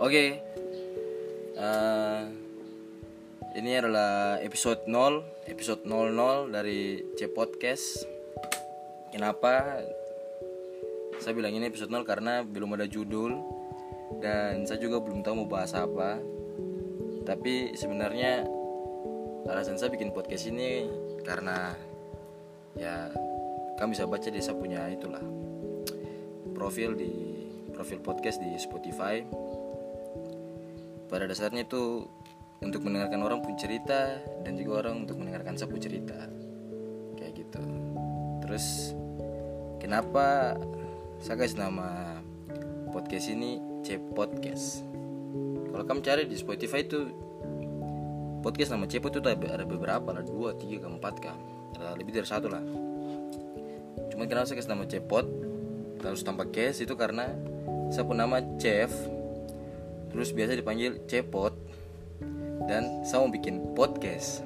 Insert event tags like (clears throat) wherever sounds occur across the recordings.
Oke. Eh, ini adalah episode 0, episode 00 dari C Podcast. Kenapa saya bilang ini episode 0 karena belum ada judul dan saya juga belum tahu mau bahas apa. Tapi sebenarnya alasan saya bikin podcast ini karena ya kami bisa baca di saya punya itulah profil di profil podcast di Spotify pada dasarnya itu untuk mendengarkan orang pun cerita dan juga orang untuk mendengarkan saya pun cerita. Kayak gitu. Terus kenapa saya kasih nama podcast ini C Podcast? Kalau kamu cari di Spotify itu podcast nama C itu ada ada beberapa lah dua tiga keempat kan? Ada lebih dari satu lah. Cuma kenapa saya kasih nama Cepot terus tanpa case itu karena saya pun nama Chef terus biasa dipanggil cepot dan saya mau bikin podcast.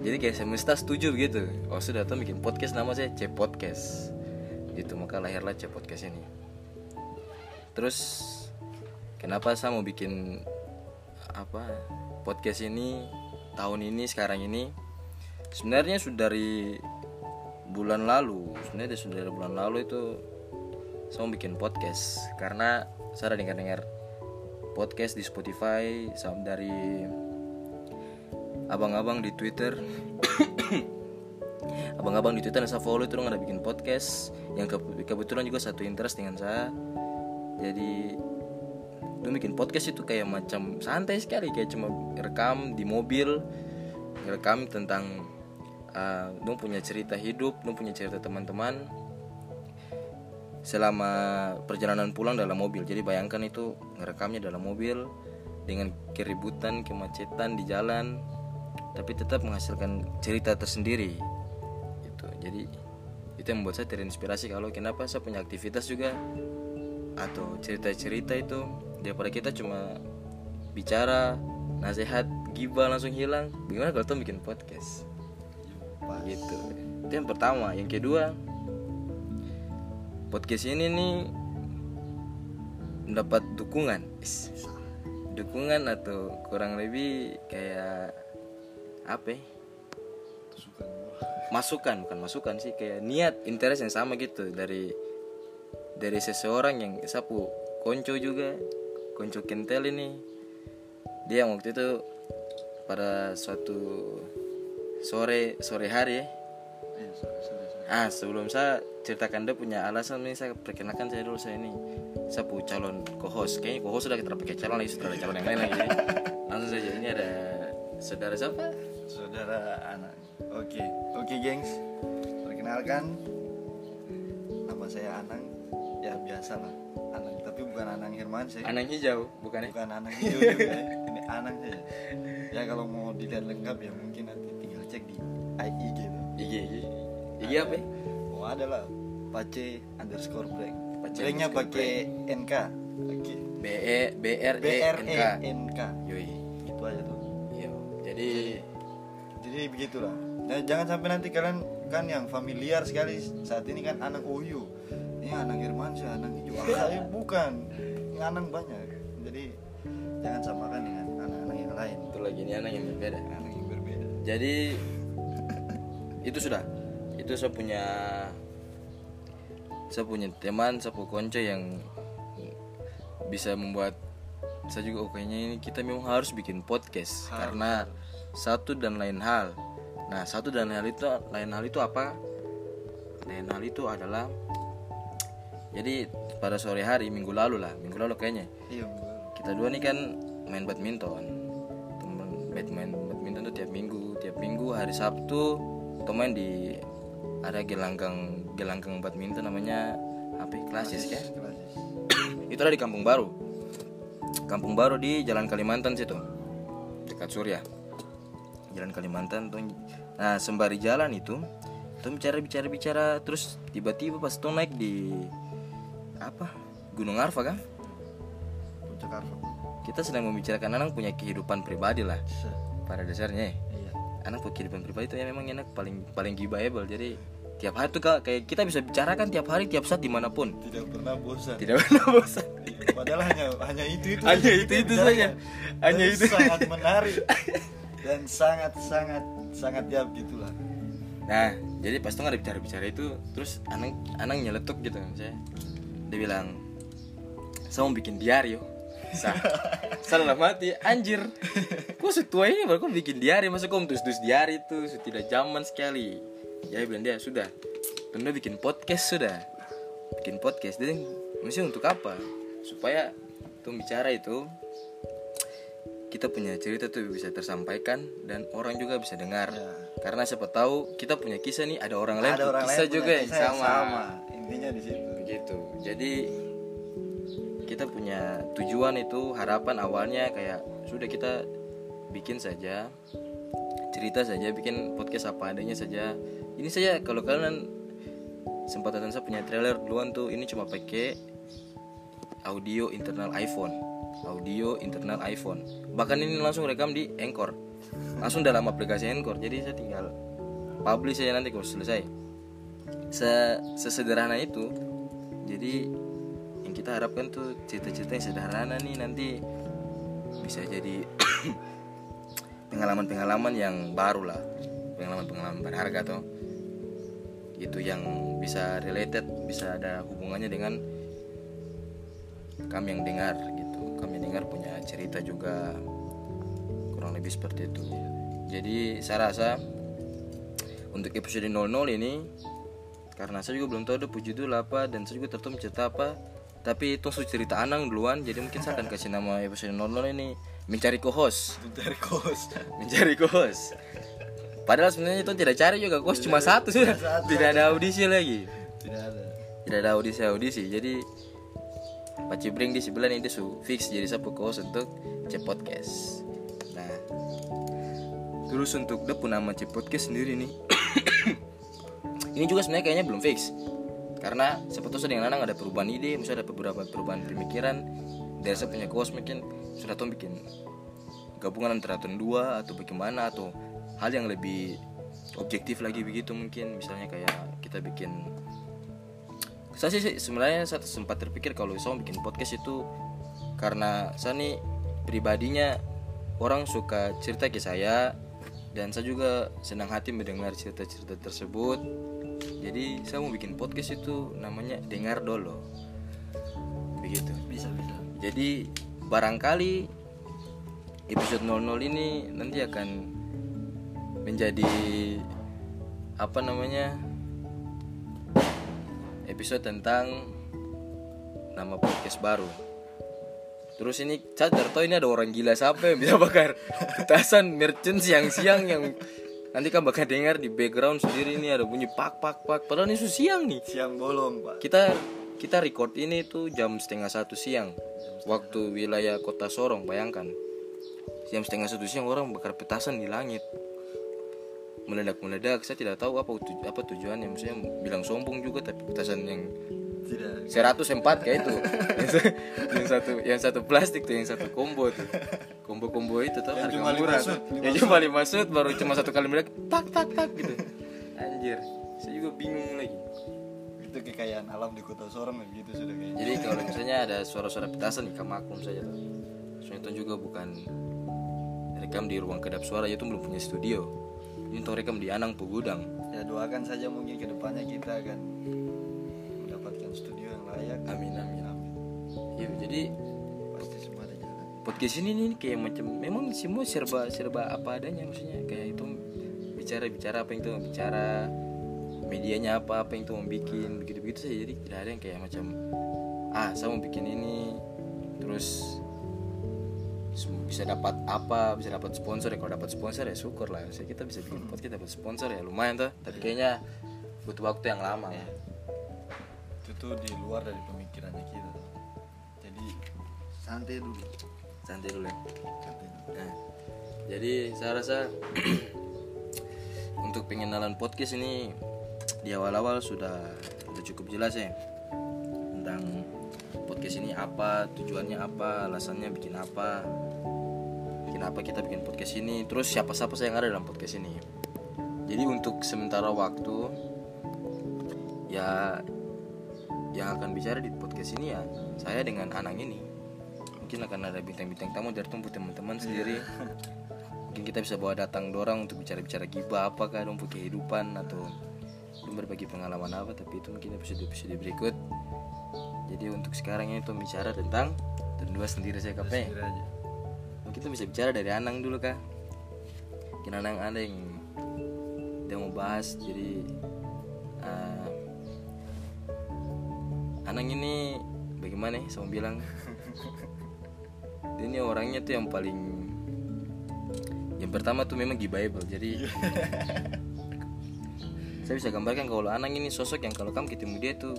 Jadi kayak semesta setuju gitu. Oh sudah tuh bikin podcast nama saya cepodcast gitu maka lahirlah cepodcast ini. Terus kenapa saya mau bikin apa podcast ini tahun ini sekarang ini? Sebenarnya sudah dari bulan lalu. Sebenarnya sudah dari bulan lalu itu saya mau bikin podcast. Karena saya dengar-dengar podcast di Spotify sama dari abang-abang di Twitter. (coughs) Abang-abang di Twitter yang saya follow itu ada bikin podcast. Yang ke kebetulan juga satu interest dengan saya. Jadi itu bikin podcast itu kayak macam santai sekali kayak cuma rekam di mobil rekam tentang uh, dong punya cerita hidup dong punya cerita teman-teman selama perjalanan pulang dalam mobil. Jadi bayangkan itu ngerekamnya dalam mobil dengan keributan kemacetan di jalan tapi tetap menghasilkan cerita tersendiri. Itu jadi itu yang membuat saya terinspirasi kalau kenapa saya punya aktivitas juga atau cerita-cerita itu daripada kita cuma bicara nasihat gibah langsung hilang. Bagaimana kalau tuh bikin podcast? Gitu. Itu yang pertama. Yang kedua podcast ini nih mendapat dukungan. Dukungan atau kurang lebih kayak apa ya? masukan bukan masukan sih kayak niat interest yang sama gitu dari dari seseorang yang sapu. Konco juga konco kentel ini. Dia waktu itu pada suatu sore sore hari ya ah sebelum saya ceritakan dia punya alasan nih saya perkenalkan saya dulu saya ini saya punya calon co-host. Kayaknya co-host sudah kita pakai calon lagi sudah ada calon yang lain lagi. Langsung saja ini ada saudara siapa? Saudara anak. Oke oke gengs. Perkenalkan nama saya Anang. Ya biasa lah Anang. Tapi bukan Anang Hermansyah Anang hijau bukan ya? Bukan Anang hijau juga ya. ini Anang saja. Ya kalau mau dilihat lengkap ya mungkin nanti tinggal cek di IG tuh IG IG apa ya? oh ada lah. Pace underscore blank. Pace blanknya pakai NK oke. B E B R E N E K K. Yoi. Itu aja tuh. Iya. Jadi jadi begitulah. Nah, jangan sampai nanti kalian kan yang familiar sekali saat ini kan anak Oyu. Ini anak Irmansyah anak Ah, (laughs) saya bukan. Ini anak banyak. Jadi jangan samakan dengan anak-anak yang lain. Itu lagi ini anak yang berbeda. Anak yang berbeda. Jadi itu sudah itu saya punya saya punya teman saya punya konco yang bisa membuat saya juga oh kayaknya ini kita memang harus bikin podcast Harus, karena satu dan lain hal. Nah satu dan hal itu lain hal itu apa? Lain hal itu adalah jadi pada sore hari minggu lalu lah minggu lalu kayaknya. Iya kita dua nih kan main badminton. Temen main badminton tuh tiap minggu tiap minggu hari Sabtu kita main di ada gelanggang gelanggang badminton namanya apa ya? klasis ya? (clears throat) Itu ada di Kampung Baru. Kampung Baru di Jalan Kalimantan situ dekat Surya. Jalan Kalimantan tuh. Nah sembari jalan itu tuh bicara bicara bicara terus tiba-tiba pas tuh naik di apa Gunung Arfa kan? Puncak Arfa. Kita sedang membicarakan anak punya kehidupan pribadi lah pada dasarnya. ya. Anak punya kehidupan pribadi itu ya memang enak paling paling gibaable jadi tiap hari tuh kayak kita bisa bicarakan tiap hari tiap saat di mana pun. Tidak pernah bosan. Tidak pernah bosan. (laughs) Padahal hanya hanya itu itu Hanya itu itu saja. Hanya itu. sangat menarik. (laughs) Dan sangat sangat sangat ya gitulah Nah, jadi pas tuh ada bicara-bicara itu, terus Anang Anang nyeletuk gitu saya. Dia bilang, "Saya mau bikin diary, yo." Sa salah mati anjir. Kok setua ini baru kau bikin diary, masa kau terus-terus diary itu sudah zaman sekali. Ya bilang dia sudah. Tunda bikin podcast sudah. Bikin podcast. Jadi maksudnya untuk apa? Supaya tuh bicara itu kita punya cerita tuh bisa tersampaikan dan orang juga bisa dengar Ya. karena siapa tahu kita punya kisah nih ada orang lain ada orang kisah lain juga yang kisah yang sama. sama intinya di situ begitu jadi kita punya tujuan itu harapan awalnya kayak sudah kita bikin saja cerita saja bikin podcast apa adanya saja. Ini saja kalau kalian sempat nonton saya punya trailer duluan tuh ini cuma pakai audio internal iPhone. Audio internal iPhone. Bahkan ini langsung rekam di Anchor. Langsung dalam aplikasi Anchor. Jadi saya tinggal publish saja nanti kalau selesai. Se sesederhana itu jadi yang kita harapkan tuh cerita-cerita yang sederhana nih nanti bisa jadi (coughs) pengalaman-pengalaman yang baru lah pengalaman-pengalaman berharga tuh itu yang bisa related bisa ada hubungannya dengan kami yang dengar gitu. Kami yang dengar punya cerita juga kurang lebih seperti itu. Jadi saya rasa untuk episode 00 ini karena saya juga belum tahu ada judul apa dan saya juga tertarik cerita apa tapi itu cerita Anang duluan jadi mungkin saya akan kasih nama episode 00 ini mencari co-host mencari kos mencari co-host padahal sebenarnya itu tidak cari juga kos cuma satu sudah tidak ada. Audisi lagi. Tidak ada. Tidak ada audisi audisi. Jadi Pak Cibring di sebelah ini dia su fix jadi sapu co-host untuk C podcast. Nah terus untuk dia pun nama C podcast sendiri nih. (coughs) Ini juga sebenarnya kayaknya belum fix karena seperti saya dengan Anang ada perubahan ide misalnya ada beberapa perubahan pemikiran. Dari saya punya kos mungkin sudah tahu bikin gabungan antara dua atau bagaimana atau hal yang lebih objektif lagi begitu mungkin. Misalnya kayak kita bikin saya sih sebenarnya saya sempat terpikir kalau saya bikin podcast itu karena saya nih pribadinya orang suka cerita ke saya dan saya juga senang hati mendengar cerita-cerita tersebut jadi saya mau bikin podcast itu namanya dengar dulu begitu. Bisa bisa. Jadi barangkali episode 00 ini nanti akan menjadi apa namanya episode tentang nama podcast baru. Terus ini saya tahu ini ada orang gila siapa yang bisa bakar (laughs) petasan merchant siang-siang yang nanti kan bakal dengar di background sendiri ini ada bunyi pak pak pak. Padahal ini sudah siang nih. Siang bolong pak. Kita kita record ini tuh jam setengah satu siang. Waktu wilayah kota Sorong bayangkan. Jam setengah satu siang orang bakar petasan di langit. Meledak meledak saya tidak tahu apa tu- apa tujuannya. Maksudnya bilang sombong juga tapi petasan yang 104 kayak itu yang, (laughs) sa- yang satu yang satu plastik tuh yang satu combo tuh combo combo itu tuh Yang harga cuma lima murah shoot, tuh. lima yang cuma lima shoot baru cuma satu kali meledak tak tak tak gitu anjir saya juga bingung lagi itu kekayaan alam di kota Sorong begitu sudah kayaknya Jadi kalau misalnya ada suara-suara petasan ya maklum saja tuh. Soalnya itu juga bukan rekam di ruang kedap suara itu belum punya studio. Ini tuh rekam di Anang Pugudang. ya doakan saja mungkin ke depannya kita akan layak Amin amin. amin. Iya, jadi pasti semua ada jalan. podcast ini nih kayak macam memang semua serba serba apa adanya maksudnya. Kayak itu bicara bicara apa yang itu bicara medianya apa apa yang itu mau bikin begitu begitu saja. Jadi tidak ada yang kayak macam ah saya mau bikin ini terus bisa dapat apa bisa dapat sponsor ya. Kalau dapat sponsor ya syukur lah. Saya kita bisa bikin podcast dapat sponsor ya lumayan tuh tapi kayaknya butuh waktu yang lama itu di luar dari pemikirannya kita. Jadi santai dulu. Santai dulu ya? Santai dulu. Nah, jadi saya rasa (clears throat) untuk pengenalan podcast ini di awal-awal sudah sudah cukup jelas ya tentang podcast ini apa tujuannya apa alasannya bikin apa bikin apa kita bikin podcast ini terus siapa-siapa saya yang ada dalam podcast ini. Jadi untuk sementara waktu ya yang akan bicara di podcast ini ya saya dengan Anang ini. Mungkin akan ada bintang-bintang tamu dari tumpu teman-teman sendiri. Mungkin kita bisa bawa datang dorang untuk bicara-bicara gibah apakah dong kehidupan atau berbagi pengalaman apa tapi itu mungkin episode episode berikut. Jadi untuk sekarang ini tuh bicara tentang dua sendiri saya kape mungkin kita bisa bicara dari Anang dulu kah mungkin Anang ada yang dia mau bahas jadi Anang ini bagaimana ya saya mau bilang? Dia ini orangnya tuh yang paling yang pertama tuh memang gibaable jadi (laughs) saya bisa gambarkan kalau Anang ini sosok yang kalau kamu ketemu dia tuh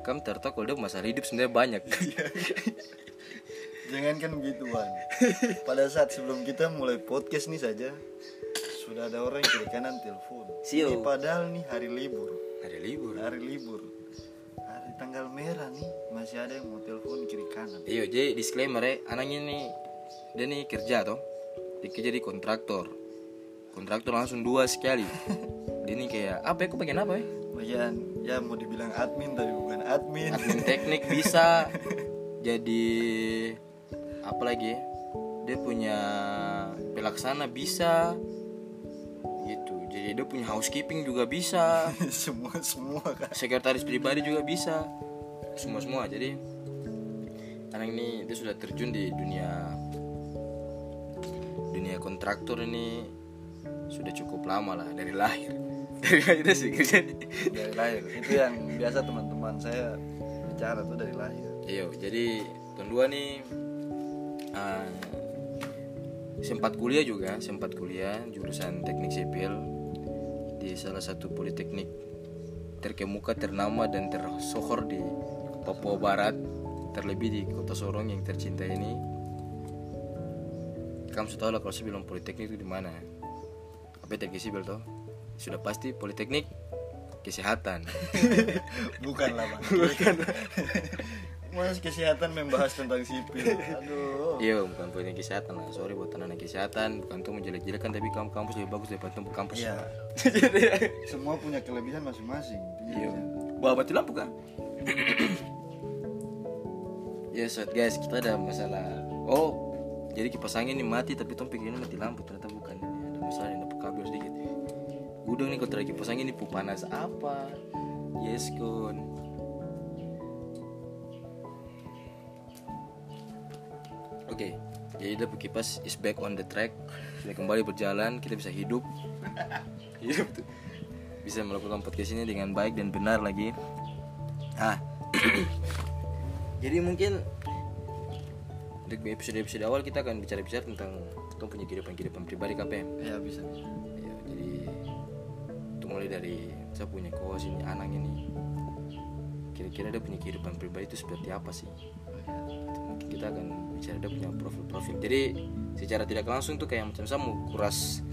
kamu tertawa kalau dia masalah hidup sebenarnya banyak. (laughs) Jangan kan begitu Wan. Pada saat sebelum kita mulai podcast nih saja Sudah ada orang yang kiri kanan telepon. Sio. Ini padahal nih hari libur. Ada libur. Hari libur. Hari tanggal merah nih Masih ada yang mau telepon kiri kanan Iya, jadi disclaimer ya, anaknya nih dia nih kerja toh, dia kerja di kontraktor, kontraktor langsung dua sekali. (laughs) Dia nih kayak apa ya? Kok bagian apa ya? Bagian ya mau dibilang admin tapi bukan admin Admin teknik bisa, (laughs) jadi apa lagi? ya? Dia punya pelaksana bisa, Jadi dia punya housekeeping juga bisa, (laughs) Semua semua kan? Sekretaris pribadi juga bisa, semua semua. Jadi anak ini dia sudah terjun di dunia dunia kontraktor ini sudah cukup lama lah dari lahir. (laughs) Dari lahir sih kerja di- Dari lahir. Itu yang biasa teman-teman saya bicara tuh dari lahir. Iya, jadi tahun dua nih ah, sempat kuliah juga, sempat kuliah jurusan teknik sipil di salah satu politeknik terkemuka, ternama dan tersohor di Papua Barat, terlebih di kota Sorong yang tercinta ini. Kamu sudah tahu lah kalau saya bilang politeknik itu di mana? Apa teknik sipil toh? Sudah pasti politeknik kesehatan. (laughs) Bukan lah Bukan Mas kesehatan membahas tentang sipil Aduh Iya bukan politeknik kesehatan lah Sorry buat anak kesehatan. Bukan tuh menjelek-jelekan Tapi kamu kampus lebih bagus daripada tuh kampus. Iya. (laughs) Semua punya kelebihan masing-masing. Iya. Bawa mati lampu kan Ya so guys kita ada masalah. Oh Jadi kipas angin ini mati Tapi tuh pikirnya mati lampu. Ternyata bukan. Ini Ada masalah yang dapat kabel sedikit. Gudang nih kalau terlalu kipas angin ini panas apa? Yes kun jadi dia kipas is back on the track, sudah kembali berjalan, kita bisa hidup, (laughs) hidup tuh. bisa melakukan podcast ini dengan baik dan benar lagi. Ah, (coughs) jadi mungkin di episode-episode awal kita akan bicara-bicara tentang kita punya kehidupan-kehidupan pribadi KPM. Ya bisa Ya, jadi itu mulai dari saya punya kawas ini anak ini kira-kira dia punya kehidupan pribadi itu seperti apa sih Itu mungkin kita akan bicara dia punya profil-profil jadi secara tidak langsung tuh kayak macam saya mau kuras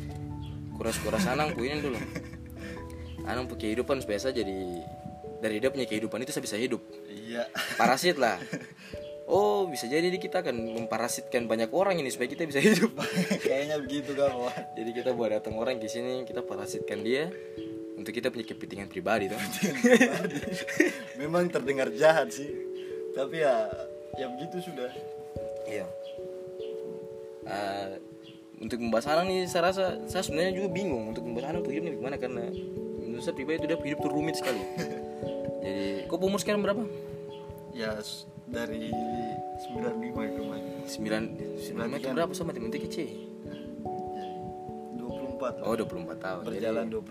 kuras kuras anang punya dulu. Anang punya kehidupan supaya saya jadi dari dia punya kehidupan itu saya bisa hidup. Iya. Parasit lah. (laughs) Oh bisa jadi kita akan memparasitkan banyak orang ini supaya kita bisa hidup. (laughs) Kayaknya begitu kawan jadi kita buat datang orang ke sini kita parasitkan dia untuk kita punya kepentingan pribadi tuh (laughs) Memang terdengar jahat sih. Tapi ya Ya begitu sudah. Iya. Eh, untuk membahas anak nih saya rasa saya sebenarnya juga bingung untuk membahas anak tuh hidup nih gimana karena menurut saya pribadi itu dia hidup tuh rumit sekali. (laughs) Jadi kok umur sekarang berapa? Ya dari 95 itu man sembilan sembilan itu berapa sama matematika kecil? Jadi 24 oh 24 tahun. Berjalan 25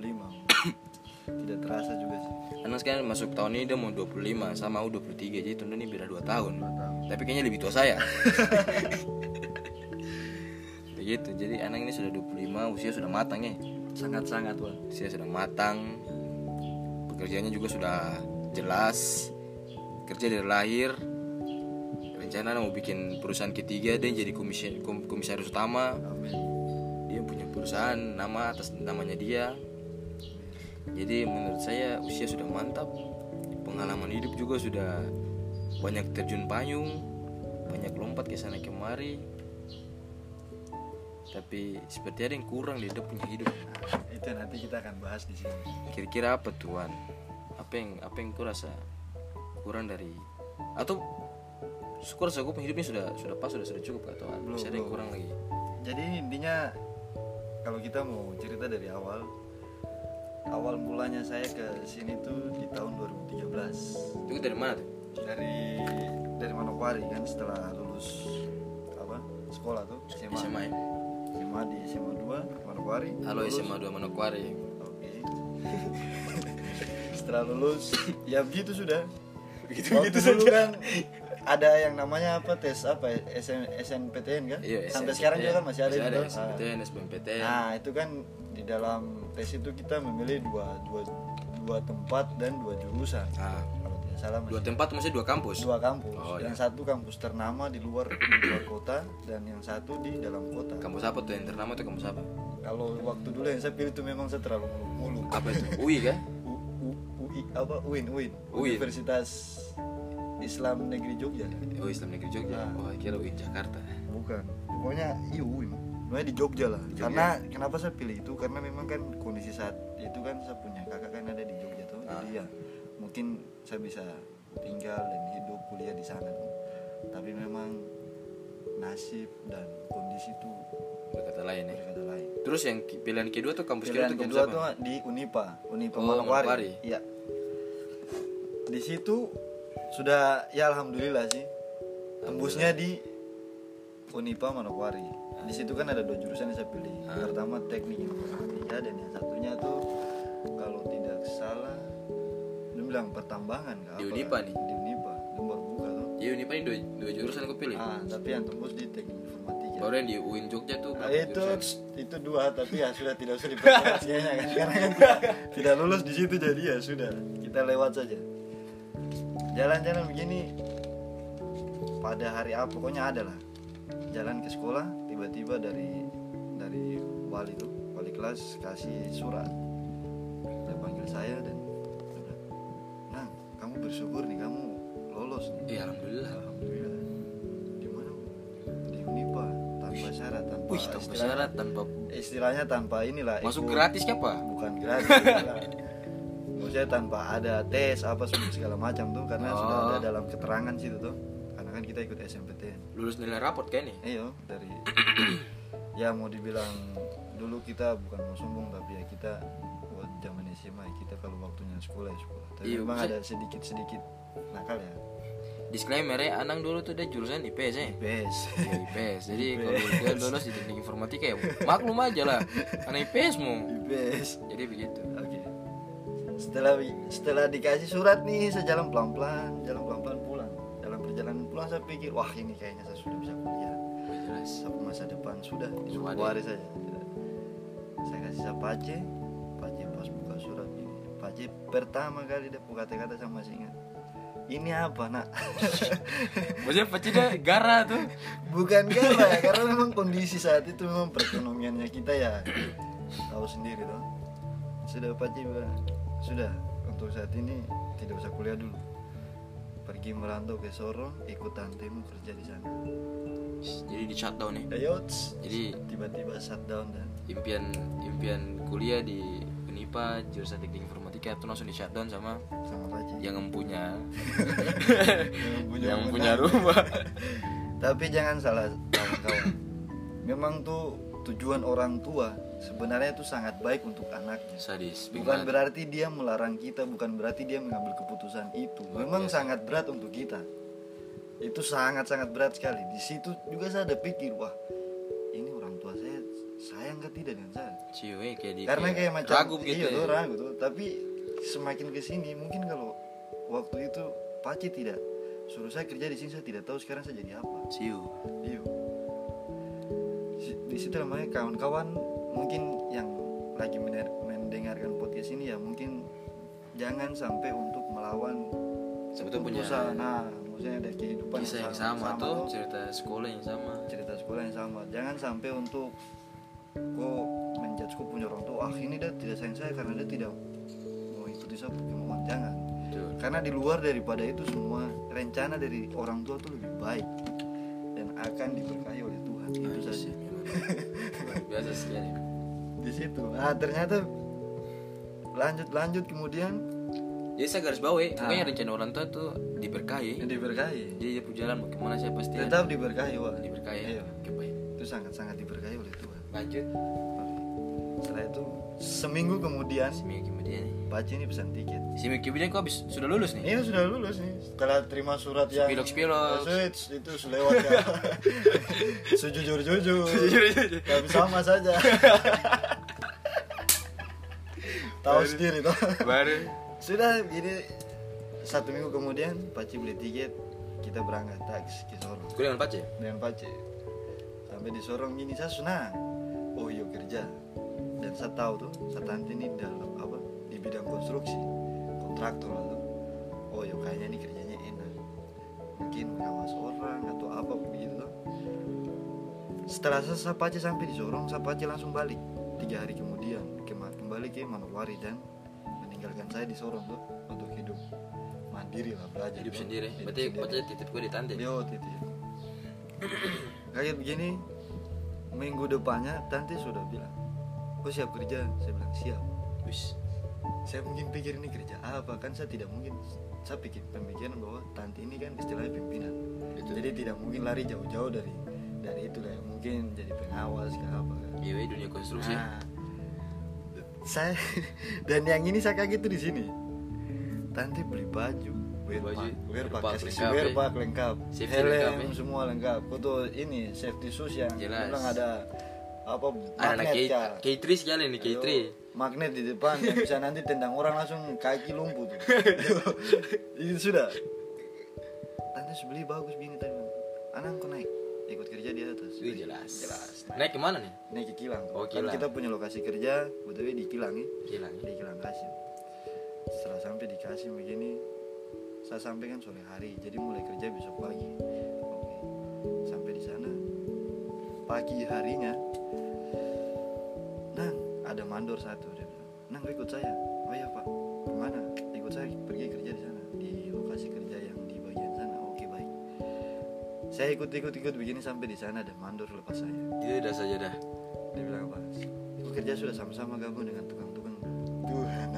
(coughs) Tidak terasa juga sih. Anak sekarang masuk tahun ini dia mau 25 sama aku 23 jadi tahun ini beda 2 tahun tapi kayaknya lebih tua saya. (laughs) Begitu jadi anak ini sudah 25 usia sudah matang ya. Sangat-sangat Wan usia sudah matang. Pekerjaannya juga sudah jelas. Kerja dari lahir. Rencana mau bikin perusahaan ketiga dan jadi komisi kom- komisaris utama. Dia punya perusahaan nama atas namanya dia. Jadi menurut saya usia sudah mantap. Pengalaman hidup juga sudah banyak terjun payung banyak lompat ke sana kemari. Tapi seperti ada yang kurang di dia punya hidup. Nah, Itu nanti kita akan bahas di sini. Kira-kira apa tuan? Apa yang apa yang kau rasa kurang dari atau syukur saya gue hidupnya sudah sudah pas sudah sudah cukup atau Belum, masih ada yang kurang lagi. Jadi intinya kalau kita mau cerita dari awal awal mulanya saya ke sini tuh di tahun 2013 itu dari mana tuh dari dari Manokwari kan setelah lulus apa sekolah tuh SMA SMA ya SMA di SMA 2 Manokwari halo Lulus. SMA 2 Manokwari Oke. (laughs) Setelah lulus, ya begitu sudah. Begitu- begitu dulu saja. kan ada yang namanya apa tes apa ya, SN, SNPTN kan? iya Sampai SNPTN. sekarang juga kan masih ada. masih ada itu. SNPTN SBMPTN Nah itu kan di dalam tes itu kita memilih dua dua dua tempat dan dua jurusan. Ah. Salah dua tempat maksudnya dua kampus dua kampus. Oh, yang iya. satu kampus ternama di luar (clears throat) di luar kota dan yang satu di dalam kota. kampus apa tuh yang ternama tuh kampus apa Kalau waktu dulu yang saya pilih itu memang saya terlalu muluk-muluk. apa itu UI kan (laughs) U, U, UI apa UIN UIN UIN. Universitas Islam Negeri Jogja oh Islam Negeri Jogja Ah. oh kira UI Jakarta bukan pokoknya iya UIN Pokoknya di Jogja lah Jogja. karena kenapa saya pilih itu karena memang kan kondisi saat itu kan saya punya kakak kan ada di Jogja tuh Ah. jadi ya mungkin saya bisa tinggal dan hidup kuliah di sana tapi memang nasib dan kondisi itu berkata lain ya berkata lain terus yang pilihan kedua tuh kampus Pilihan kedua tuh kampus kedua apa tuh di Unipa, Unipa Oh, Manokwari. Iya. Di situ sudah ya alhamdulillah sih. Tembusnya di Unipa Manokwari. Di situ kan ada dua jurusan yang saya pilih. Ah. Pertama teknik informatika dan yang satunya tuh kalau tidak salah bilang pertambangan kah, Di apa Unipa kan? nih? Di Unipa, baru buka tuh. ya Unipa ini dua, dua jurusan aku pilih Ah, tapi yang tembus di teknik informatika. baru yang di UIN Jogja tuh Nah, itu jurusan? itu dua tapi ya sudah tidak usah diperjelas (laughs) kan karena kan tidak, tidak lulus di situ jadi ya sudah kita lewat saja jalan-jalan begini pada hari apa pokoknya ada lah jalan ke sekolah tiba-tiba dari dari wali tuh wali kelas kasih surat dia panggil saya dan bersyukur nih kamu lolos nih Iya alhamdulillah Alhamdulillah. Di mana? Di Unipa tanpa syarat, tanpa, Wih tanpa istilah- syarat tanpa Istilahnya tanpa inilah. masuk ikut- gratis kah apa Bukan gratis. (laughs) Maksudnya tanpa ada tes apa segala macam tuh karena Oh. sudah ada dalam keterangan situ tuh. Karena kan kita ikut SMPTN. lulus nilai raport kayak nih Iya dari ya mau dibilang dulu kita bukan mau sombong tapi ya kita zaman SMA kita kalau waktunya sekolah ya sekolah. Tapi Iya, memang ada sedikit-sedikit nakal ya. disclaimer ya Anang dulu tuh dia jurusan IPS ya Bes. Iya, IPS jadi (laughs) kalau dia lulus di teknik informatika ya maklum aja lah anak IPS mau Bes. jadi begitu Oke. Setelah setelah dikasih surat nih, saya jalan pelan-pelan, jalan pelan-pelan pulang. Dalam perjalanan pulang saya pikir, wah ini kayaknya saya sudah bisa kuliah. Jelas masa depan sudah waris saja. Saya kasih saya Pace, Pace pertama kali dia buka kata-kata sama masih ingat. Ini apa nak? (laughs) maksudnya pecida gara tuh Bukan gara ya, karena memang kondisi saat itu memang perekonomiannya kita ya tahu sendiri toh. Sudah Paci sudah untuk saat ini tidak usah kuliah dulu. Pergi merantau ke Sorong, ikut tantemu kerja di sana. jadi di shutdown ya Ayo, tss, jadi tiba-tiba shutdown dan impian impian kuliah di Unipa jurusan teknik informatika itu langsung di shutdown sama sama yang empunya Yang punya (laughs) yang punya rumah (laughs) Tapi jangan salah kawan-kawan. Memang tuh tujuan orang tua sebenarnya itu sangat baik untuk anaknya. sadis Bukan berarti dia melarang kita, bukan berarti dia mengambil keputusan itu. Luar Memang biasa. sangat berat untuk kita. Itu sangat-sangat berat sekali. Di situ juga saya ada pikir, wah, ini orang tua saya sayang ke tidak dengan saya. Kayak di Karena kayak macam ragu begitu iya ya. tuh ragu tuh. Tapi semakin ke sini mungkin kalau waktu itu Paci tidak suruh saya kerja di sini saya tidak tahu sekarang saya jadi apa. Ciu. Iya. Si- Di situ namanya kawan-kawan mungkin yang lagi mendengarkan podcast ini ya mungkin jangan sampai untuk melawan Sebetulnya punya. Nah, maksudnya ada kehidupan kisah yang sama, tuh tuh, cerita sekolah yang sama cerita sekolah yang sama. Jangan sampai untuk kok menjudge kok punya orang tua, ah ini dia tidak sayang saya karena dia tidak mau ikuti saya kemauan. Jangan. Betul. Karena di luar daripada itu semua rencana dari orang tua tuh lebih baik dan akan diberkahi oleh Tuhan. Itu Itu saja. (laughs) biasa sekali Di situ. Nah, ternyata lanjut lanjut kemudian jadi saya garis bawahi pokoknya rencana orang tua tuh diberkahi diberkahi jadi dia punya jalan mau ke mana saya pasti ada. tetap diberkahi wah diberkahi ya Iya. oke baik itu sangat sangat diberkahi oleh Tuhan lanjut setelah itu seminggu kemudian seminggu kemudian nih Paci ini pesan tiket. Seminggu kemudian kok habis sudah lulus nih? Ini sudah lulus nih. Setelah terima surat yang Spilok-spilok. Switch, itu selewat ya. Sejujur jujur tapi sama saja. Tahu sendiri toh. Baru. Sudah jadi satu minggu kemudian Paci beli tiket. Kita berangkat taksi ke Sorong. Gue dengan pace dengan Paci sampai di Sorong gini saya senang. Oh iya kerja dan saya tahu tuh saya tante ini dalam apa di bidang konstruksi kontraktor tuh. Oh iya kayaknya ini kerjanya enak. Mungkin ngawas orang atau apa begitu setelah saya, saya Paci sampai di Sorong saya Paci langsung balik. Tiga hari kemudian kembali ke Manokwari dan meninggalkan saya di Sorong tuh untuk hidup. Mandiri lah belajar hidup sendiri. Hidup berarti sendiri. pace titip gue di tante? Yo titip. (clears throat) Kayak begini minggu depannya tante sudah bilang, kau siap kerja? Saya bilang siap. wis Saya mungkin pikir ini kerja apa kan saya tidak mungkin saya pikir pemikiran bahwa tante ini kan istilahnya pimpinan. Betul. Jadi tidak mungkin lari jauh-jauh dari dari itu lah. Mungkin jadi pengawas ke apa kan. iya dunia konstruksi Nah, saya (laughs) dan yang ini saya kaget tuh di sini. Tante beli baju, wear Baju, pack, wear kasih lengkap, ya. lengkap, helm lengkap, ya. semua lengkap. Foto ini safety shoes yang bilang ada apa anak magnet ya. K3 sekali nih K3 Ayo, magnet di depan yang bisa nanti tendang orang langsung kaki lumpuh tuh. (laughs) itu sudah. Tante beli bagus gini tadi. Anak kau naik ikut kerja di atas. Wih, jelas Jelas. naik ke mana nih Naik ke Kilang. Oh, Kan Kilang. kita punya lokasi kerja, betul di Kilang ya Gila di Kilang Kasim setelah sampai di Kasim begini saya sampai kan sore hari jadi mulai kerja besok pagi oke sampai pagi harinya nang ada mandor satu dia bilang nang ikut saya oh iya pak ke mana ikut saya pergi kerja di sana di lokasi kerja yang di bagian sana oke baik saya ikut ikut ikut begini sampai di sana ada mandor lepas saya itu udah saja dah dia bilang apa? Kau kerja sudah sama-sama gabung dengan tukang-tukang. Tuhan.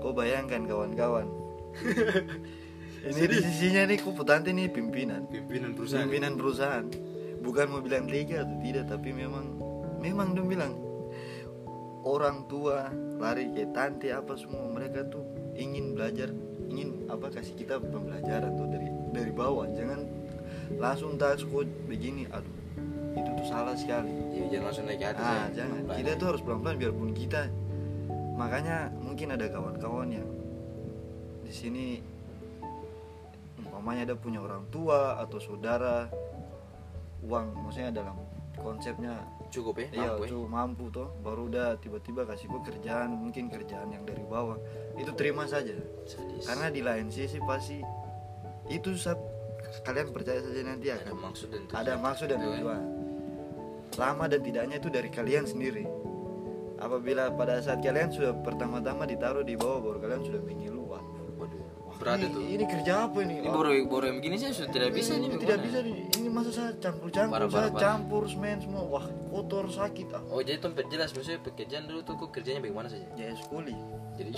Kau bayangkan kawan-kawan. (laughs) ini di sisinya nih putante nih pimpinan. pimpinan perusahaan Pimpinan perusahaan. Bukan mau bilang tega atau tidak, tapi memang memang dia bilang orang tua lari ke tante apa semua mereka tuh ingin belajar ingin apa kasih kita pembelajaran tuh dari dari bawah jangan langsung tas kok begini aduh itu tuh salah sekali Iya, jangan langsung naik ke atas ah ya. jangan Pelan-pelan. kita tuh harus pelan-pelan biarpun kita makanya mungkin ada kawan-kawan yang di sini umpamanya ada punya orang tua atau saudara uang maksudnya dalam konsepnya cukup ya iya mampu ya. tuh mampu tuh baru udah tiba-tiba kasih gua kerjaan mungkin kerjaan yang dari bawah. Itu terima saja. Sadis. karena di lain sisi pasti itu sa- kalian percaya saja nanti ada akan maksud dan tujuan. Ada maksud dan kan. tujuan. Lama dan tidaknya itu dari kalian sendiri. Apabila pada saat kalian sudah pertama-tama ditaruh di bawah baru kalian sudah mengeluh "Wah, waduh berat ini, itu. ini kerja apa ini? Ini baru baru yang begini saya sudah tidak bisa ini nih tidak bisa nih. Masa saya campur-campur Parah, saya parah, parah. campur semen semua. Wah kotor sakit ah. Oh jadi tempat jelas maksudnya pekerjaan dulu tuh kok kerjanya bagaimana saja? Ya sekuli. Jadi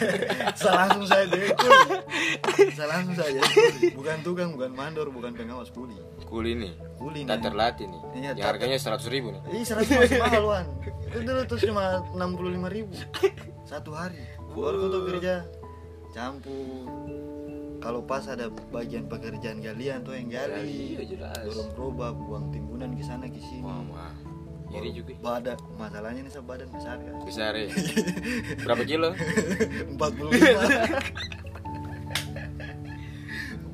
(laughs) saya langsung saya jadi kuli saya langsung saya jadi kuli bukan tukang bukan mandor bukan pengawas kuli kuli nih. Kuli tak nih. terlatih nih. Iya, yang harganya seratus ribu nih. Ih, seratus masih mahal wan. Itu dulu tuh cuma enam puluh lima ribu. Satu hari. Baru tuh kerja. Campur. Kalau pas ada bagian pekerjaan galian tuh yang gali, iya dorong gerobak, buang timbunan ke sana ke sini. wah wah. Iri juga. Badan, masalahnya nih badan besar kan. besar ya? (laughs) Berapa kilo? 45 (laughs)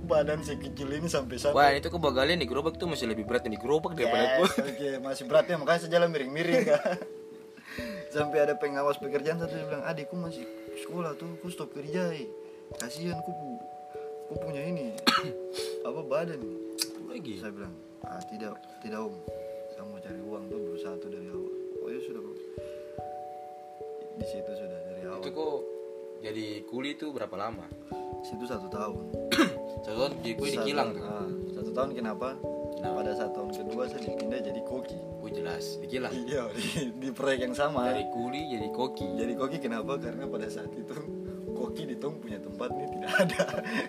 Badan sekecil ini sampai sampai wah itu kok bagalian di gerobak tuh masih lebih berat yang di gerobak daripada Yes, gua. Oke, masih beratnya makanya saya jalan miring-miring kan. (laughs) Sampai ada pengawas pekerjaan satu bilang, "Adikku masih sekolah tuh, ku stop kerja, eh. Kasihan ku pu- ku punya ini (coughs) apa badan." lagi Saya bilang, "Ah, tidak, tidak Om. Saya mau cari uang tuh berusaha tuh dari awal." Oh, ya sudah, Bro. Di situ sudah dari awal. itu kok jadi kuli itu berapa lama Situ satu tahun. (coughs) satu tahun jadi kuli di Satu- kilang tuh ah, satu tahun kenapa? Pada saat tahun kedua saya dipindah jadi koki. oh jelas di kilang Iya, (laughs) di, di proyek yang sama. dari kuli jadi koki Jadi koki kenapa? Karena pada saat itu koki di tong punya tempat nih tidak ada.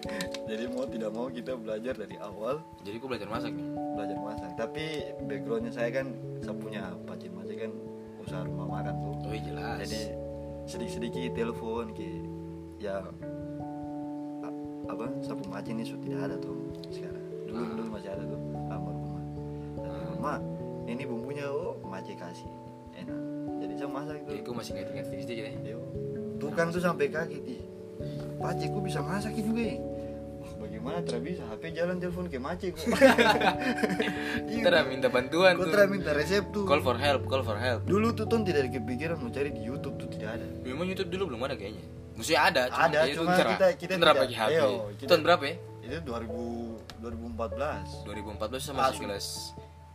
(laughs) Jadi mau tidak mau kita belajar dari awal. Jadi aku belajar masak nih? Belajar masak. Tapi backgroundnya saya kan saya punya pacin masak kan usaha rumah makan tuh. Oh iya jelas. Jadi sedikit-sedikit telepon ke ya apa? Sapu macin ini sudah tidak ada tuh sekarang. Dulu Ah. dulu masih ada tuh almarhumah tapi mama ini bumbunya oh macin kasih. Enak. Jadi saya masak jadi tuh aku masih ngerti ngerti sedikit ya? Yo. Tuh kan tuh sampai kaget ih Pace ku bisa masak juga ya Wah, bagaimana tidak bisa? HP jalan telepon ke Mace ku (laughs) kita udah minta bantuan tuh. tidak minta resep tuh. Call for help call for help. Dulu tuh ton tidak ada kepikiran mau cari di YouTube tuh tidak ada. Memang YouTube dulu belum ada kayaknya. Maksudnya ada, cuma Ada, kayaknya cuma kita- kita itu ntar tidak- bagi HP. ayo, kita- Tahun berapa ya? itu 2000 2014 2014 saya Ah, masih sudah. kelas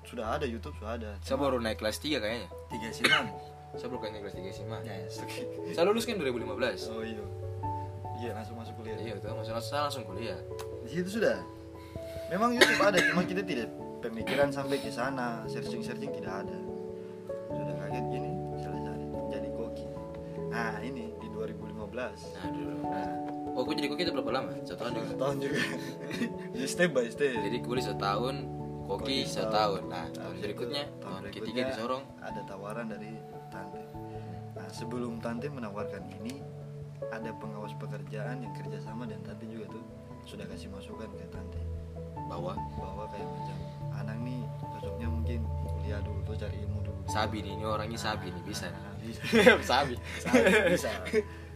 sudah ada YouTube sudah ada. Saya baru naik kelas 3 kayaknya. tiga silam Saya naik kelas 3 SMA. yes oke Saya lulus kan 2015. oh iya iya langsung masuk kuliah Iya, tuh maksudnya saya langsung kuliah. di situ sudah memang YouTube ada cuma kita tidak pemikiran sampai ke sana searching searching tidak ada sudah kaget gini selesai jadi koki nah ini di 2015 Nah, dulu. nah Oh, aku jadi koki itu berapa lama? Satu tahun juga. tahun juga (laughs) jadi step by step Jadi kuliah setahun, koki setahun. Nah, tahun berikutnya, tahun berikutnya ketiga disorong. ada tawaran dari sebelum tante menawarkan ini ada pengawas pekerjaan yang kerjasama dan tante juga tuh sudah kasih masukan ke tante. Bahwa bahwa kayak macam anak nih cocoknya mungkin kuliah dulu tuh cari ilmu dulu. Sabi nih, ini orangnya Sabi nih, bisa nih. Nah, bisa. (laughs) Sabi. bisa.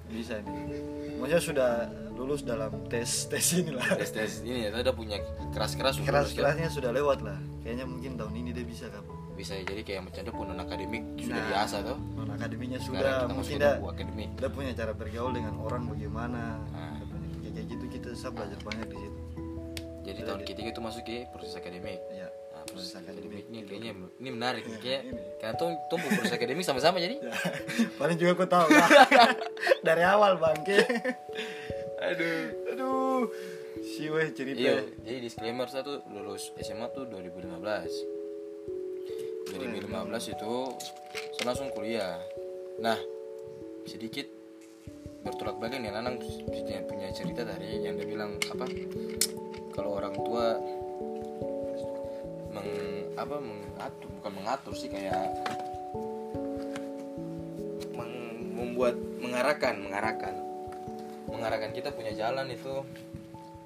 Bisa nih. Maksudnya sudah lulus dalam tes tes inilah Tes tes ini ya, saya udah punya sudah keras lulus, kan? kerasnya sudah lewat lah. Kayaknya mungkin tahun ini dia bisa kan Bisa jadi kayak macam dia pun non akademik sudah Nah, biasa tuh. non akademinya Sekarang sudah mungkin akademik. dia punya cara bergaul dengan orang bagaimana Nah. Kayak gitu kita saya belajar banyak di situ Jadi tahun ketiga itu masuk ke proses akademik. ya Nah, proses proses akademik ini kayaknya ini menarik nih kayak ini. karena tuh tumbuh proses akademik sama-sama jadi. Ya, (laughs) paling juga aku tahu lah. (laughs) dari awal bangke (laughs) Aduh. aduh si weh cerita Iya, jadi disclaimer saya tuh lulus SMA tuh 2015. 2015 itu saya langsung kuliah. Nah, sedikit bertolak belakang nih Nanang punya, punya cerita tadi yang dia bilang apa? Kalau orang tua meng apa mengatur bukan mengatur sih kayak meng- membuat mengarahkan mengarahkan mengarahkan kita punya jalan itu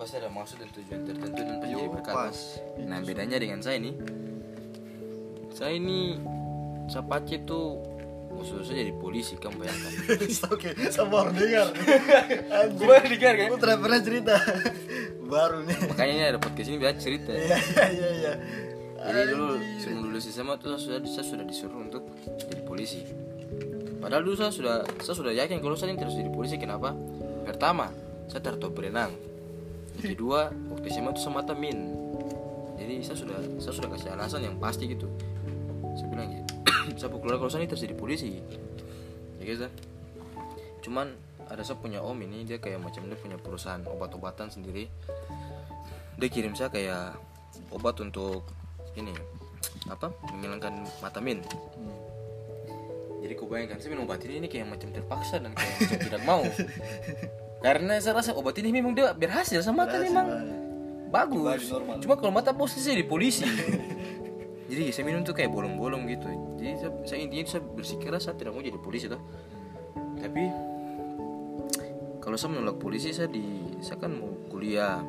pasti ada maksud dan tujuan tertentu dan pasti berkat. Nah bedanya dengan saya ini, saya ini saya pace tuh maksud saya jadi polisi kamu bayangkan. (laughs) oke saya baru dengar (laughs) Gue dengar kan? tidak pernah cerita baru nih Makanya ini ada podcast ini biar cerita. iya iya iya iya Jadi dulu sebelum lulus SMA tuh saya sudah saya sudah disuruh untuk jadi polisi. Padahal dulu saya sudah saya sudah yakin kalau saya ini terus jadi polisi. Kenapa? Pertama, saya tahu berenang. Yang kedua, waktu SMA itu semata min. Jadi saya sudah saya sudah kasih alasan yang pasti gitu. Saya bilang ya, (coughs) saya keluar kalau saya ini terus jadi polisi. Ya guys dah. Cuman ada saya punya om ini dia kayak macam dia punya perusahaan obat-obatan sendiri. Dia kirim saya kayak obat untuk ini apa menghilangkan mata min jadi kau bayangkan saya minum obat ini, ini kayak macam terpaksa dan kayak macam tidak mau (laughs) karena saya rasa obat ini memang dia berhasil sama mata memang bagus normal. cuma kalau mata posisi di polisi (laughs) jadi saya minum tuh kayak bolong-bolong gitu. Jadi saya, saya intinya saya bersikeras saya tidak mau jadi polisi tuh tapi kalau saya menolak polisi saya di saya kan mau kuliah.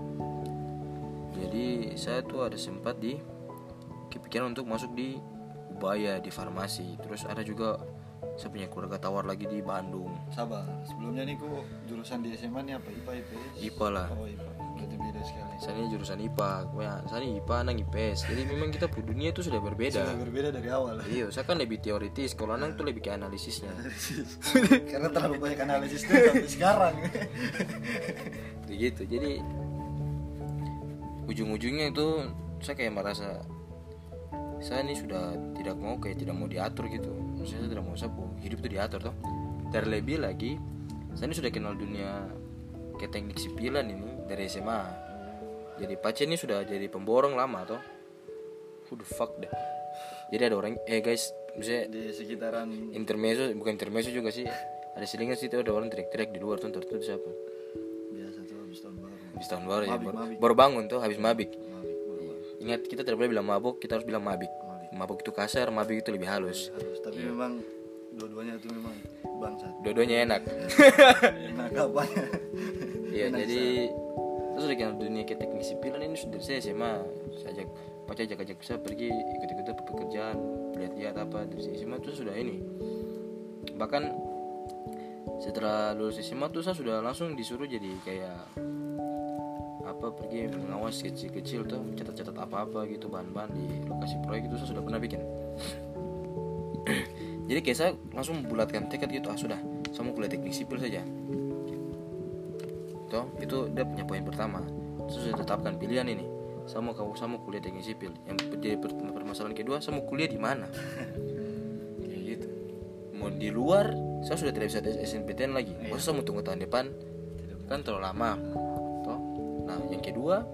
Jadi saya tuh ada sempat di kepikiran untuk masuk di Ubaya di farmasi. Terus ada juga saya punya keluarga tawar lagi di Bandung. Sabar sebelumnya nih ku jurusan di SMA nih apa? IPA IPS IPA lah. Oh IPA saya ini jurusan IPA ya, saya ini IPA anak IPS jadi memang kita dunia itu sudah berbeda. Sudah berbeda dari awal. Iya saya kan lebih teoritis kalau anak tuh lebih ke analisisnya. (laughs) Karena terlalu banyak analisis tuh sampai sekarang. (laughs) Begitu. Jadi ujung-ujungnya itu saya kayak merasa saya ini sudah tidak mau kayak tidak mau diatur gitu. Saya tidak mau sapu hidup itu diatur toh. Terlebih lagi saya ini sudah kenal dunia kayak teknik sipilan ini dari SMA jadi pace ini sudah jadi pemborong lama toh. Who the fuck dah jadi ada orang eh guys misalnya di sekitaran intermezzo bukan intermezzo juga sih. Ada selingan situ ada orang teriak-teriak di luar tuh tertutup siapa? Biasa tuh habis tahun baru. Habis tahun baru ya Mabik, baru, mabik. baru bangun tuh habis mabik. Mabik baru ingat kita tidak boleh bilang mabuk kita harus bilang mabik. Mabik. mabuk itu kasar mabik itu lebih halus. Harus tapi memang dua-duanya itu memang bangsat. Dua-duanya enak. Enak apanya. Iya jadi terus kenal dunia teknik sipilan ini sudah saya SMA saya ajak pacar ajak ajak saya pergi ikut-ikut pekerjaan lihat-lihat apa dari SMA tuh sudah ini. Bahkan setelah lulus SMA tuh saya sudah langsung disuruh jadi kayak apa pergi mengawas kecil-kecil tuh catat-catat apa-apa gitu bahan-bahan di lokasi proyek itu saya sudah pernah bikin. (clears throat) Jadi kayak saya langsung membulatkan tekad gitu ah sudah saya mau kuliah teknik sipil saja toh itu dia punya poin pertama. Terus sudah tetapkan pilihan ini. Saya mau kamu saya mau kuliah teknik sipil. Yang jadi per- permasalahan kedua saya mau kuliah di mana? (laughs) Kayak gitu. Mau di luar saya sudah tidak bisa SNPTN lagi. Masa saya mau tunggu tahun depan? Kan terlalu lama. Toh. Nah yang kedua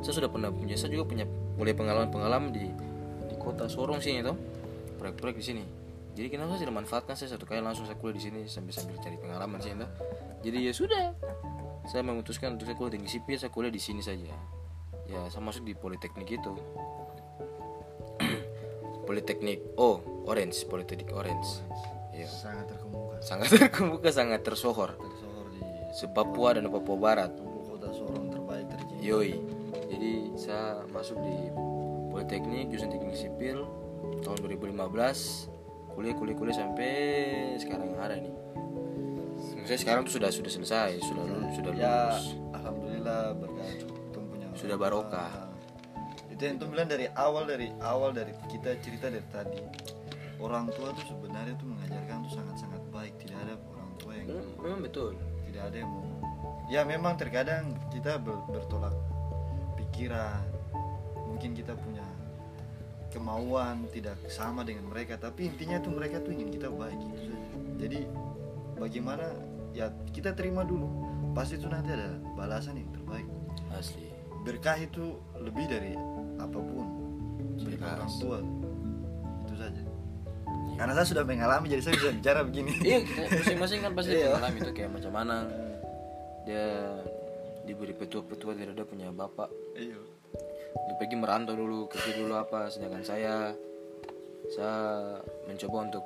saya sudah pernah punya saya juga punya mulai pengalaman-pengalaman di di kota Sorong sini toh. Proyek-proyek di sini. Jadi kenapa saya tidak manfaatkan? Saya satu kali langsung saya kuliah di sini sambil sambil cari pengalaman sih toh. Jadi ya sudah saya memutuskan untuk saya kuliah teknik sipil saya kuliah di sini saja. Ya saya masuk di politeknik itu. (clears throat) Politeknik oh orange politeknik orange. Ya. Sangat terkemuka. Sangat (laughs) terkemuka sangat tersohor. Tersohor di se Papua dan Papua Barat. Kota Sorong terbaik terjadi. Yoi. Jadi saya masuk di Politeknik jurusan Teknik Sipil tahun 2015. Kuliah kuliah kuliah sampai sekarang yang ada nih. Maksudnya sekarang tuh sudah sudah selesai, sudah lulus, sudah ya lulus. alhamdulillah berkat Tum punya Sudah barokah. itu yang bilang dari awal dari awal dari kita cerita dari tadi orang tua tuh sebenarnya tuh mengajarkan tuh sangat sangat baik tidak ada orang tua yang Memang betul. tidak ada yang mau ya memang terkadang kita ber- bertolak pikiran mungkin kita punya kemauan tidak sama dengan mereka tapi intinya tuh mereka tuh ingin kita baik itu saja jadi bagaimana ya kita terima dulu. Pasti itu nanti ada balasan yang terbaik. Asli. berkah itu lebih dari apa pun. Berkah orang tua. Itu saja. Karena saya sudah mengalami jadi saya bisa bicara begini. Iya, masing-masing kan pasti Iya. mengalami itu kayak macam mana. Dia diberi petua-petua tidak ada punya bapak. Iya. Dia pergi merantau dulu kerja dulu apa. Sedangkan saya saya mencoba untuk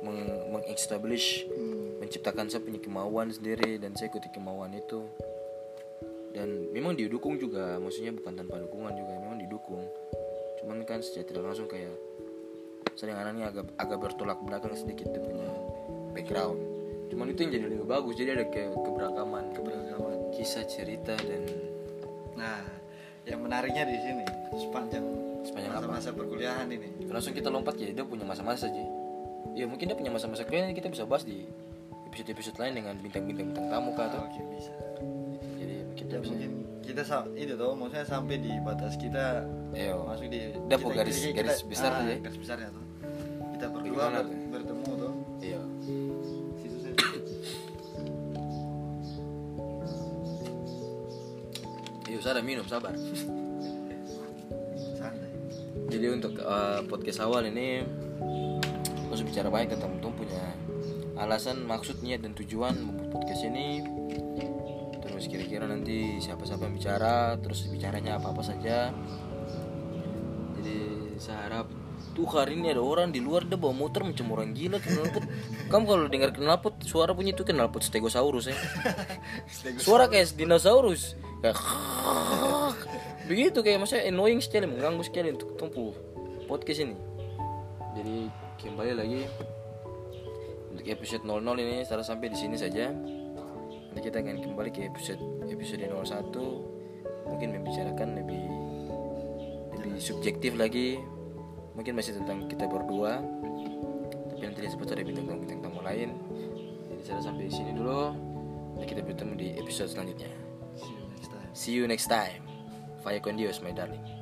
meng- mengestablish Hmm. Menciptakan saya punya kemauan sendiri dan saya ikuti kemauan itu. Dan memang didukung juga maksudnya bukan tanpa dukungan juga memang didukung. Cuman kan secara tidak langsung kayak sering anaknya agak agak bertolak belakang sedikit dia punya background. Cuman itu yang jadi lebih bagus jadi ada ke keberagaman. Keberagaman. Kisah cerita dan Nah, yang menariknya di sini sepanjang Sepanjang masa-masa perkuliahan ini. langsung kita lompat ya dia punya masa-masa aja ya mungkin dia punya masa-masa kalian kita bisa bahas di episode-episode lain dengan bintang-bintang bintang tamu kah tuh Oke bisa. jadi kita Ya, bisa mungkin kita itu tuh maksudnya sampai di batas kita Ayo. masuk di Udah, Po, garis- kita- garis besar ah, tuh ya. garis besarnya tuh. Kita berdua Bagaimana ber- tuh? bertemu tuh. iya saya. Iya, ada minum, sabar. Santai. Jadi untuk uh, podcast awal ini harus bicara banyak tentang Tom punya alasan, maksud, niat dan tujuan membuat podcast ini. Terus kira-kira nanti siapa-siapa yang bicara, terus bicaranya apa-apa saja. Jadi saya harap tuh hari ini ada orang di luar dia bawa motor macam orang gila knalpot. (laughs) Kamu kalau dengar knalpot suara bunyi itu knalpot stegosaurus ya. (laughs) Suara kayak dinosaurus. Kayak (laughs) begitu kayak maksudnya annoying sekali mengganggu sekali untuk tumpu podcast ini. Jadi kembali lagi untuk episode 00 ini setelah sampai di sini saja. Nanti kita akan kembali ke episode episode 01 mungkin membicarakan lebih lebih subjektif lagi. Mungkin masih tentang kita berdua. Tapi nanti sempat ada bintang tamu bintang tamu lain. Jadi saya sampai di sini dulu dan kita bertemu di episode selanjutnya. See you next time. see you next time. Vaya con Dios my darling